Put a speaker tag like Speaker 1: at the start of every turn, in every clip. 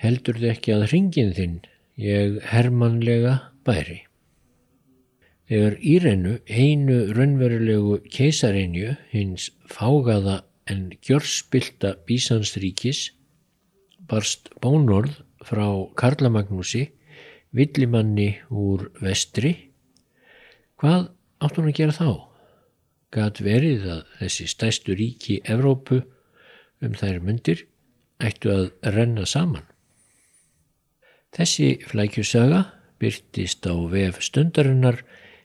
Speaker 1: heldur þið ekki að hringin þinn ég hermanlega bæri. Þegar Írenu einu raunverulegu keisarinju hins fágaða en gjörspilta Bísansríkis barst bónorð frá Karlamagnúsi, villimanni úr vestri. Hvað átt hún að gera þá? Gat verið að þessi stæstu ríki Evrópu um þær myndir ættu að renna saman. Þessi flækjusaga byrtist á vef stundarinnar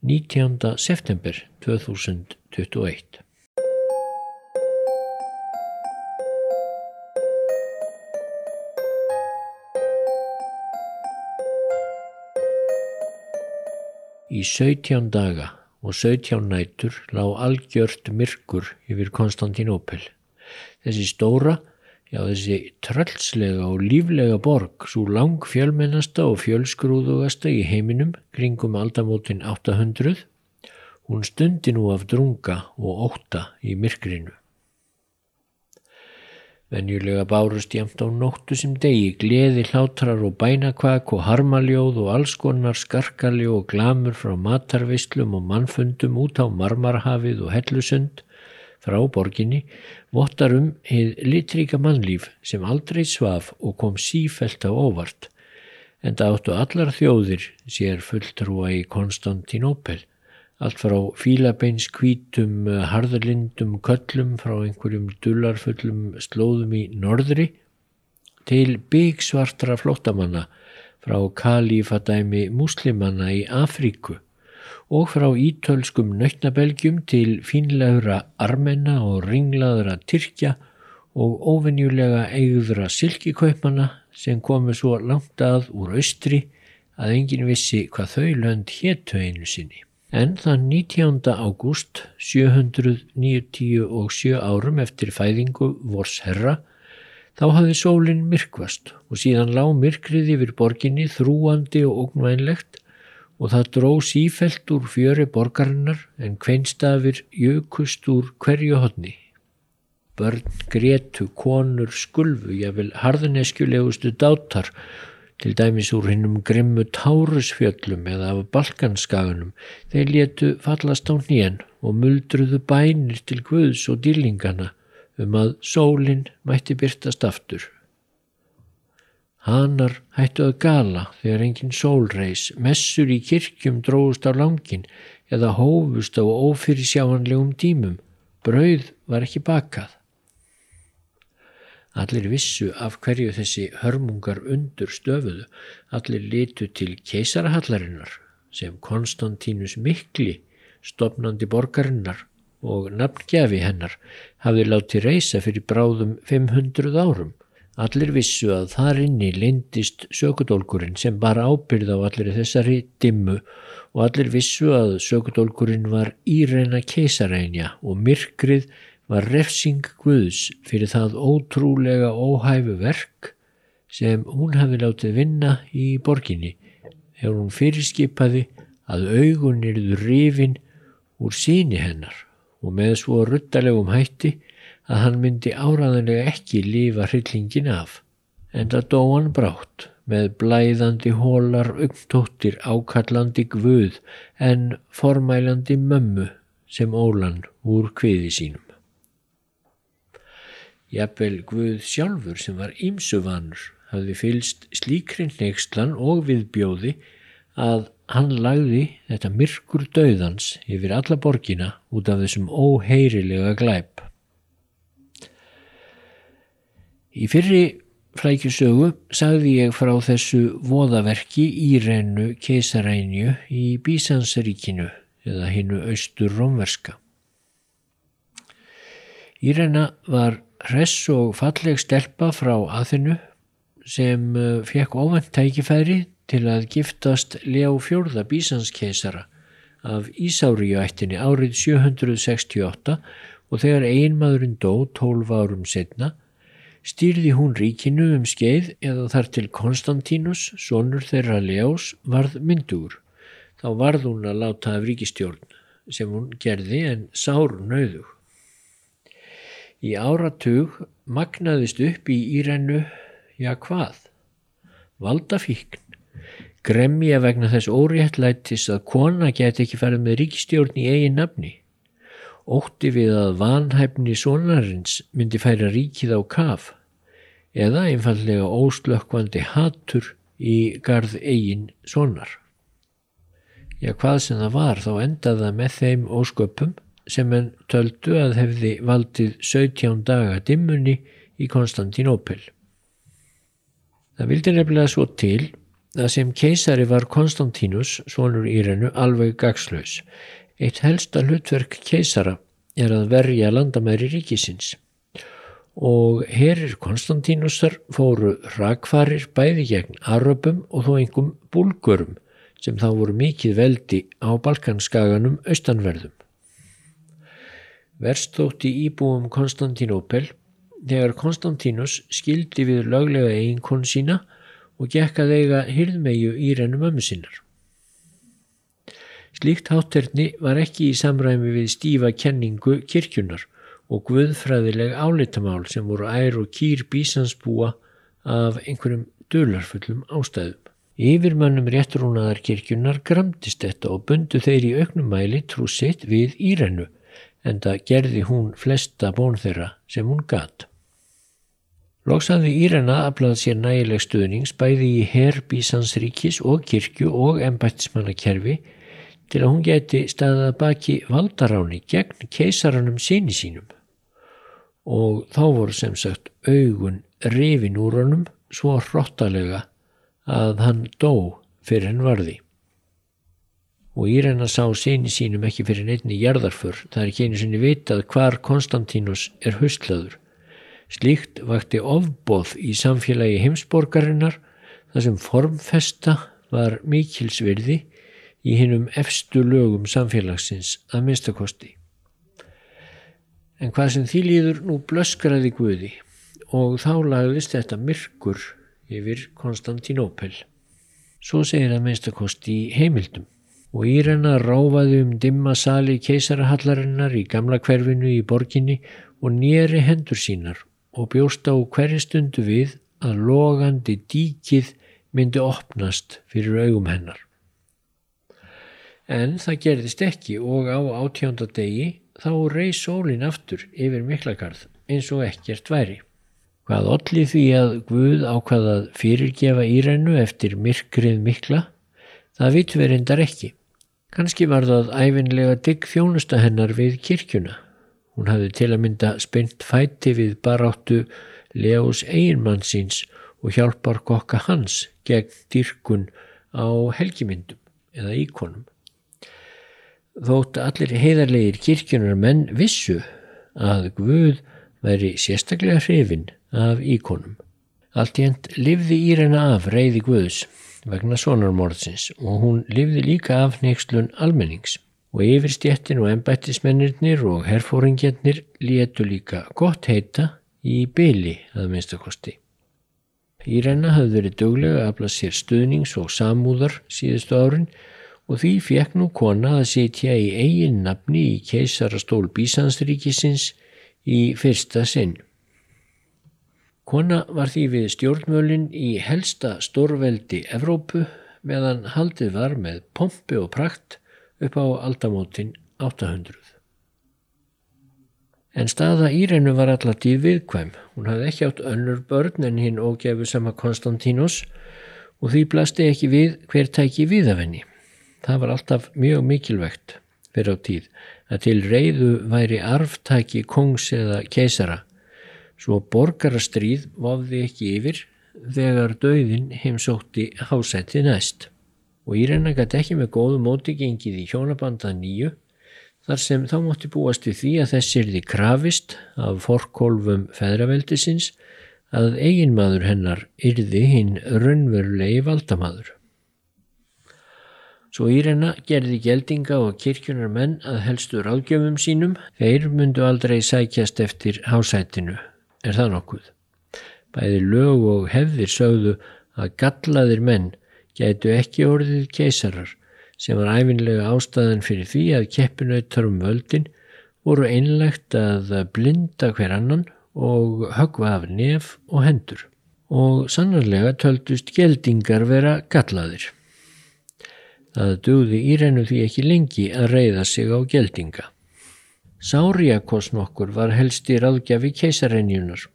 Speaker 1: 19. september 2021. Í 17 daga og 17 nætur lág algjört myrkur yfir Konstantinópel. Þessi stóra, já þessi tröllslega og líflega borg, svo lang fjölmennasta og fjölskrúðugasta í heiminum kringum aldamótin 800, hún stundi nú af drunga og óta í myrkrinu. Venjulega bárust jæmt á nóttu sem degi, gleði hlátrar og bænakvak og harmaljóð og alls konar skarkali og glamur frá matarvislum og mannfundum út á Marmarhafið og Hellusund frá borginni, vottar um heið litríka mannlíf sem aldrei svaf og kom sífelt á óvart, en það áttu allar þjóðir sér fulltrúa í Konstantinópel allt frá fílabeins kvítum harðlindum köllum frá einhverjum dullarfullum slóðum í norðri til byggsvartra flóttamanna frá kalífadæmi muslimanna í Afríku og frá ítölskum nöytnabelgjum til fínlegra armenna og ringlaðra Tyrkja og óvenjulega eigðra silkikaupmanna sem komu svo langt að úr austri að engin vissi hvað þau lönd héttu einu sinni. En þann 19. ágúst 797 árum eftir fæðingu vors herra þá hafði sólinn myrkvast og síðan lág myrkrið yfir borginni þrúandi og ógnvænlegt og það dró sífelt úr fjöri borgarinnar en kveinstafir jökust úr hverju hodni. Börn, gretu, konur, skulfu, jáfnvel harðineskjulegustu dátar til dæmis úr hinnum grimmu tárusfjöllum eða af balkanskaganum, þeir letu fallast á hnén og muldruðu bænir til Guðs og dýlingana um að sólinn mætti byrtast aftur. Hanar hættu að gala þegar engin sólreis, messur í kirkjum dróðust á langin eða hófust á ófyrirsjáanlegum tímum, brauð var ekki bakað. Allir vissu af hverju þessi hörmungar undur stöfuðu, allir litu til keisarahallarinnar sem Konstantínus Mikli, stopnandi borgarinnar og nafngjafi hennar hafði látið reysa fyrir bráðum 500 árum. Allir vissu að þar inni lindist sökudólkurinn sem bar ábyrð á allir þessari dimmu og allir vissu að sökudólkurinn var íreina keisarænja og myrkrið var refsing Guðs fyrir það ótrúlega óhæfu verk sem hún hafi látið vinna í borginni þegar hún fyrirskipaði að augun eruður rifin úr síni hennar og með svo ruttalegum hætti að hann myndi áraðanlega ekki lífa hryllingin af. En það dó hann brátt með blæðandi hólar upptóttir ákallandi guð en formælandi mömmu sem ólan úr kviði sínum. Jafnvel Guð sjálfur sem var ímsuvanur hafði fylst slíkrin neykslan og viðbjóði að hann lagði þetta myrkur döðans yfir alla borgina út af þessum óheirilega glæp. Í fyrri flækjusögu sagði ég frá þessu voðaverki í rennu keisarænju í Bísansaríkinu eða hinnu austur romverska. Írena var hress og falleg stelpa frá aðinu sem eh, fekk ofant tækifæri til að giftast Leó fjórða bísanskeisara af Ísáriuættinni árið 768 og þegar einmaðurinn dó 12 árum setna stýrði hún ríkinu um skeið eða þar til Konstantínus, sonur þeirra Leós, varð myndugur. Þá varð hún að láta af ríkistjórn sem hún gerði en sár nöðug. Í áratug magnaðist upp í Írennu, já hvað, valdafíkn, gremja vegna þess óréttlætis að kona get ekki farið með ríkistjórn í eigin nafni, ótti við að vanhæfni sonarins myndi færa ríkið á kaf eða einfallega óslökkvandi hattur í garð eigin sonar. Já, hvað sem það var þá endaða með þeim ósköpum sem henn töldu að hefði valdið 17 daga dimmunni í Konstantinópil. Það vildi nefnilega svo til að sem keisari var Konstantínus, svonur Írenu, alveg gagslaus. Eitt helsta hlutverk keisara er að verja landamæri ríkisins og herir Konstantínusar fóru rakfarir bæði gegn Aröpum og þó engum búlgurum sem þá voru mikið veldi á Balkanskaganum austanverðum. Verstótti íbúum Konstantínópel þegar Konstantínus skildi við löglega eiginkonu sína og gekk að eiga hyrðmegju í rennum ömmu sinnar. Slíkt hátterni var ekki í samræmi við stífa kenningu kirkjunar og guðfræðileg áleitamál sem voru ær og kýr bísansbúa af einhverjum dölarfullum ástæðum. Yfirmannum réttrúnaðar kirkjunar gramdist þetta og bundu þeir í auknumæli trúsitt við Írennu en það gerði hún flesta bón þeirra sem hún gatt. Lóksaði Írena aflað sér nægileg stuðnings bæði í herr Bísansríkis og kirkju og embættismannakerfi til að hún geti staðað baki valdaráni gegn keisaranum síni sínum og þá voru sem sagt augun rifin úr honum svo hróttalega að hann dó fyrir henn varði. Og Írena sá síni sínum ekki fyrir neittni jarðarfur, það er ekki einu sinni vitað hvar Konstantínus er huslaður. Slíkt vakti ofbóð í samfélagi heimsborgarinnar þar sem formfesta var mikilsvirði í hinnum efstu lögum samfélagsins að minnstakosti. En hvað sem því líður nú blöskraði Guði og þá lagðist þetta myrkur yfir Konstantinópel. Svo segir að minnstakosti í heimildum og Írena ráfaði um dimma sali keisarahallarinnar í gamla hverfinu í borginni og nýri hendur sínar og bjóst á hverju stundu við að logandi díkið myndi opnast fyrir augum hennar. En það gerðist ekki og á átjónda degi þá reys sólin aftur yfir miklagarð eins og ekkert væri. Hvað allir því að Guð ákvaðað fyrirgefa írennu eftir myrkrið mikla, það reyndar ekki. Kanski var það æfinlega digg þjónusta hennar við kirkjuna. Hún hafði til að mynda spennt fæti við baráttu Leós eiginmannsins og hjálpar kokka hans gegn dyrkun á helgimyndum eða íkonum þótt allir heiðarlegir kirkjunar menn vissu að Guð væri sérstaklega hrifin af íkonum. Allt í hend livði Írena af reyði Guðs vegna sonarmorðsins og hún livði líka af neykslun almennings og yfirstjettin og embættismennirnir og herfóringjarnir létu líka gott heita í byli að minnstakosti. Írena hafði verið döglega að afla sér stuðnings og samúðar síðustu árin og því fekk nú kona að sitja í eigin nafni í keisarastól Bísansríkisins í fyrsta sinn. Kona var því við stjórnmölin í helsta stórveldi Evrópu meðan haldið var með pompi og prakt upp á aldamótin 800. En staða Írenu var allartíð viðkvæm. Hún hafði ekki átt önnur börn en hinn ógefu sama Konstantínus og því blasti ekki við hver tæki við af henni. Það var alltaf mjög mikilvægt fyrir á tíð að til reyðu væri arftaki kongs eða keisara svo borgarastríð vafði ekki yfir þegar döðin heimsótti hásætti næst og Írena gæti ekki með góðu móti gengið í hjónabanda nýju þar sem þá mótti búast við því að þessir því krafist af forkólfum feðraveldisins að eiginmaður hennar yrði hinn raunverulegi valdamaður. Svo Írena gerði geldinga og kirkjunar menn að helstu ráðgjöfum sínum, þeir myndu aldrei sækjast eftir hásætinu, er það nokkuð. Bæði lög og hefðir sögðu að gallaðir menn gætu ekki orðið keisarar sem var æfinlega ástæðan fyrir því að keppinautar um völdin voru einlegt að blinda hver annan og högva af nef og hendur. og sannarlega töldust geldingar vera gallaðir. Það dugði Írenu því ekki lengi að reyða sig á geldinga. Sáriakos nokkur var helst í ráðgjafi keisarenjunar.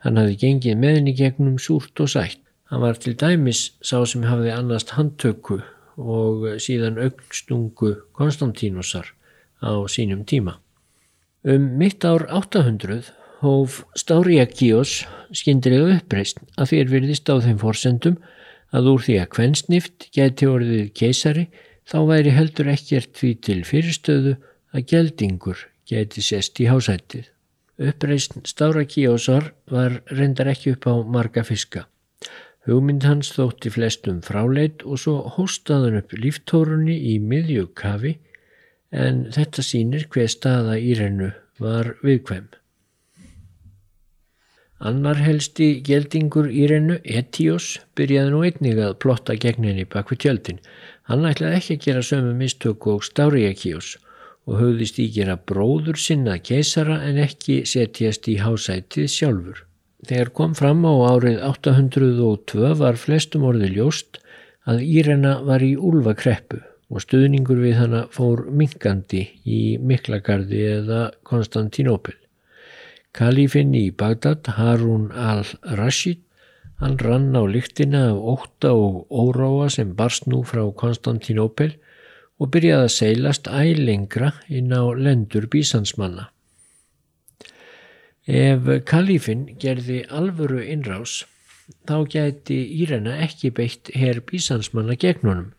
Speaker 1: Hann hafði gengið meðin í gegnum súrt og sætt. Hann var til dæmis sá sem hafði annast handtöku og síðan aukstungu Konstantínusar á sínum tíma. Um mitt ár 800 hóf Stáriakíos skindilega uppreist að fyrir virðist á þeim forsendum að úr því að kvennsnift geti orðið keisari þá væri heldur ekkert því til fyrirstöðu að geldingur geti sest í hásættið. Uppreist Stáriakíosar var reyndar ekki upp á marga fiska. Hugmynd hans þótti flestum fráleit og svo hóstaðan upp líftórunni í miðjögkafi en þetta sínir hver staða í rennu var viðkvæm. Annar helsti geldingur í rennu, Etios, byrjaði nú einnig að plotta gegn henni bak við tjöldin. Hann ætlaði ekki að gera sömu mistöku og Stáriakíos og höfðist í gera bróður sinna keisara en ekki setjast í hásætið sjálfur. Þegar kom fram á árið 802 var flestum orði ljóst að Írena var í úlvakreppu og stuðningur við hana fór minkandi í Miklagarði eða Konstantinopil. Kalífinn í Bagdad, Harun al-Rashid, hann rann á lyktina af óta og óráa sem barst nú frá Konstantinopil og byrjaði að seilast ælengra inn á lendur bísansmanna. Ef kalífinn gerði alvöru innrás, þá gæti Írena ekki beitt herr bísansmanna gegn honum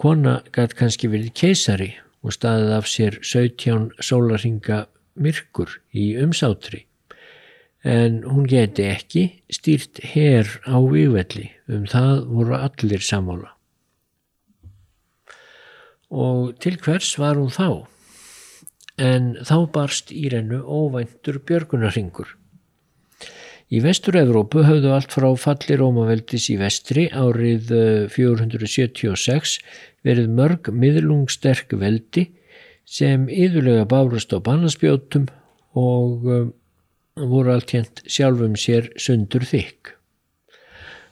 Speaker 1: Kona gæti kannski verið keisari og staðið af sér 17 sólarhinga myrkur í umsátri en hún geti ekki stýrt herr á vývelli um það voru allir samála. Og til hvers var hún þá? En þá barst í rennu óvæntur björgunarhingur. Í vestur-Evrópu höfðu allt frá falli Rómaveldis í vestri árið 476 eh, verið mörg miðlungsterk veldi sem yðurlega bárust á bannanspjótum og um, voru allt hérnt sjálfum sér sundur þykk.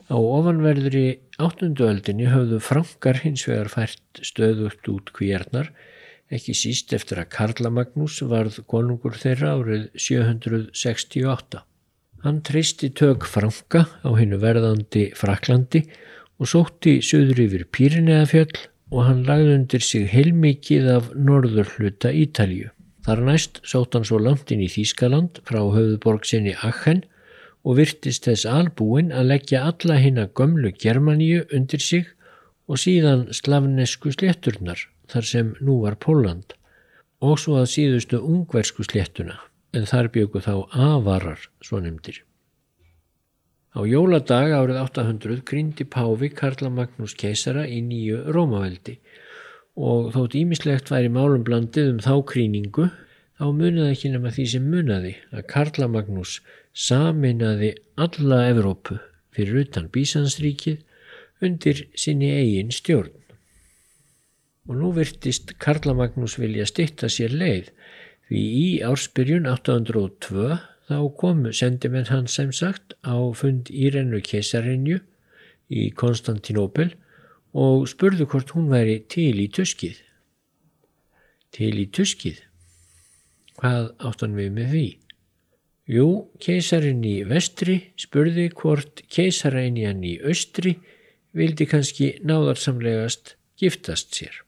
Speaker 1: Á ofanverðri áttunduöldinni höfðu frankar hins vegar fært stöðugt út kvíarnar, ekki síst eftir að Karla Magnús varð konungur þeirra árið 768. Hann treysti tök Franka á hennu verðandi Fraklandi og sótti söður yfir Pírineðafjöll og hann lagði undir sig heilmikið af norður hluta Ítalju. Þar næst sótt hann svo langt inn í Þýskaland frá höfuborg sinni Achen og virtist þess albúin að leggja alla hinn að gömlu Germaníu undir sig og síðan slavnesku slétturnar þar sem nú var Póland og svo að síðustu ungversku sléttuna en þar bjöku þá avarar svo nefndir. Á jóladag árið 800 gríndi Páfi Karla Magnús keisara í nýju Rómaveldi og þótt ímislegt væri málum blandið um þá kríningu þá muniði ekki nema því sem muniði að Karla Magnús saminaði alla Evrópu fyrir utan Bísansríkið undir sinni eigin stjórn. Og nú virtist Karla Magnús vilja stitta sér leið Því í ársbyrjun 802 þá komu sendimenn hans sem sagt á fund Írennu keisarinju í Konstantinopel og spurðu hvort hún væri til í tuskið. Til í tuskið? Hvað áttan við með því? Jú, keisarin í vestri spurði hvort keisarin í hann í austri vildi kannski náðarsamlegast giftast sér.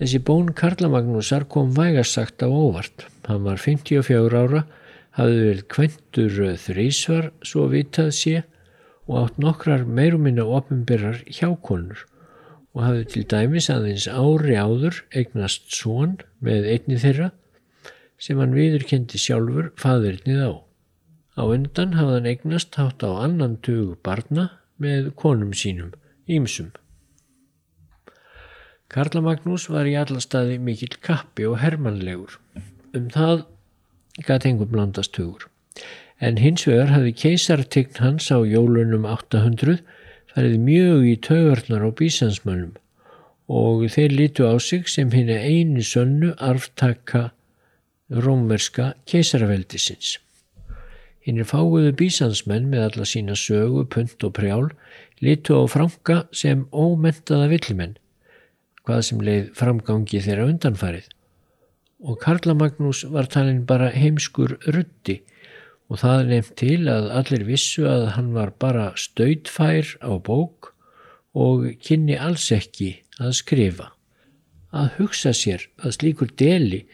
Speaker 1: Þessi bón Karlamagnúsar kom vægarsagt á óvart. Hann var 54 ára, hafði verið kventur þrísvar svo vitað sé og átt nokkrar meiruminna ofinbyrrar hjákonur og hafði til dæmis aðeins ári áður eignast són með einni þeirra sem hann viðurkendi sjálfur faðirinnið á. Á undan hafði hann eignast hátt á annan tugu barna með konum sínum, ímsum. Karla Magnús var í alla staði mikill kappi og hermanlegur. Um það gæti engum blandast hugur. En hins vegar hafði keisartegn hans á jólunum 800 farið mjög í taugarnar á bísansmönnum og þeir lítu á sig sem hinn einu sönnu arftaka rómverska keisaraveldisins. Hinnir fáuðu bísansmenn með alla sína sögu, punt og prjál litu á franka sem ómentaða villimenn, hvað sem leið framgangi þeirra undanfarið. Og Karla Magnús var talin bara heimskur rutti og það nefnt til að allir vissu að hann var bara stautfær á bók og kynni alls ekki að skrifa. Að hugsa sér að slíkur deli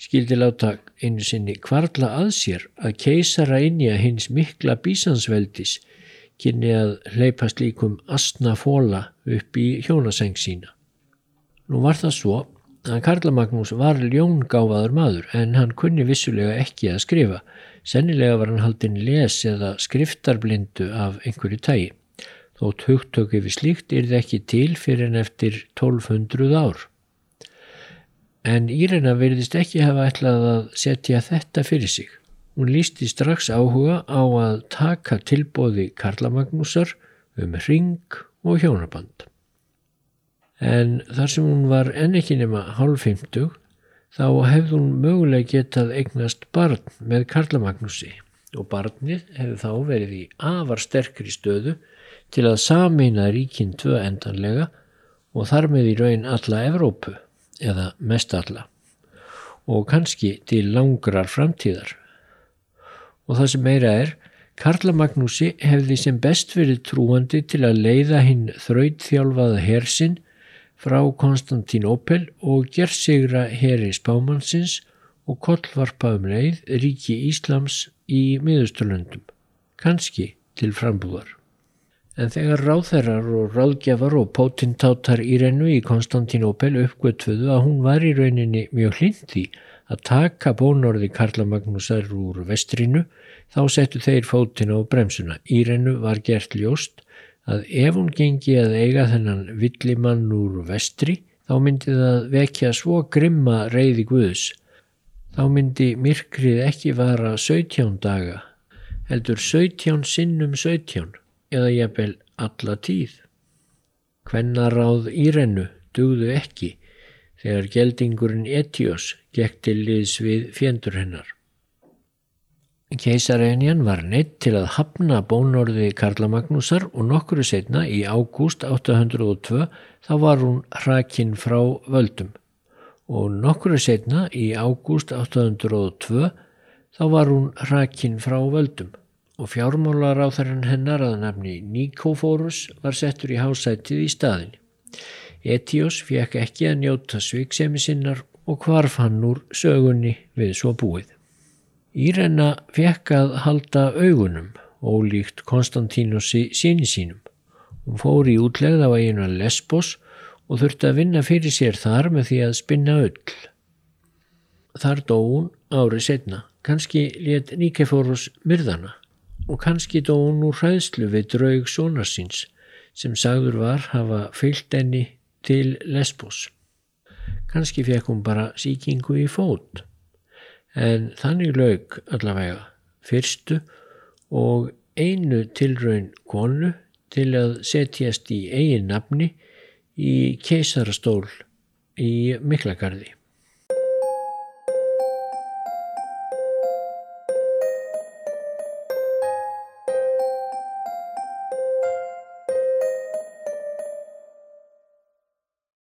Speaker 1: skildi láta einu sinni kvarla að sér að keisara inni að hins mikla bísansveldis kynni að hleypast líkum asna fóla upp í hjónaseng sína. Nú var það svo að Karla Magnús var ljóngáfaður maður en hann kunni vissulega ekki að skrifa. Sennilega var hann haldinn les eða skriftarblindu af einhverju tægi. Þótt hugtöku við slíkt er það ekki til fyrir en eftir 1200 ár. En Írena verðist ekki hafa ætlað að setja þetta fyrir sig. Hún lísti strax áhuga á að taka tilbóði Karla Magnúsar um ring og hjónaband. En þar sem hún var enn ekki nema hálf 50 þá hefði hún mögulega getað eignast barn með Karla Magnúsi. Og barnið hefði þá verið í afar sterkri stöðu til að samina ríkinn tvö endanlega og þar með í raun alla Evrópu eða mest alla. Og kannski til langrar framtíðar. Og það sem meira er, Karla Magnúsi hefði sem best verið trúandi til að leiða hinn þrautþjálfaða hersinn frá Konstantín Opel og gerðsigra heri spámannsins og kollvarpa um leið ríki Íslams í miðusturlöndum, kannski til frambúðar. En þegar ráþærar og ráðgjafar og pótintátar í rennu í Konstantín Opel uppgötfuðu að hún var í rauninni mjög hlindi að taka bónorði Karla Magnúsar úr vestrinu þá settu þeir fótinn á bremsuna. Írennu var gert ljóst að ef hún gengi að eiga þennan villimann úr vestri þá myndi það vekja svo grimma reyði Guðs. Þá myndi myrkrið ekki vara 17 daga, heldur 17 sinnum 17 eða jafnvel alla tíð. Hvennaráð Írennu dugðu ekki þegar geldingurinn Etios gekk til liðs við fjendur hennar. Keisarenjan var neitt til að hafna bónorði Karla Magnúsar og nokkuru setna í ágúst 802 þá var hún hrakinn frá völdum og nokkuru setna í ágúst 802 þá var hún hrakinn frá völdum og fjármálar á þarinn hennar að nafni Nikófórus var settur í hásætið í staðinni. Etios fekk ekki að njóta sviksemi sinnar og hvarf hann úr sögunni við svo búið. Írena fekk að halda augunum, ólíkt Konstantínusi síni sínum. Hún fór í útlegð á eiginu Lesbos og þurfti að vinna fyrir sér þar með því að spinna öll. Þar dó hún árið setna, kannski let Níkeforus myrðana og kannski dó hún úr hræðslu við draug sónarsins sem sagður var hafa fyllt enni til Lesbos. Kanski fekk hún bara síkingu í fót, en þannig laug allavega fyrstu og einu tilraun konu til að setjast í eigin nafni í keisarastól í Miklagarði.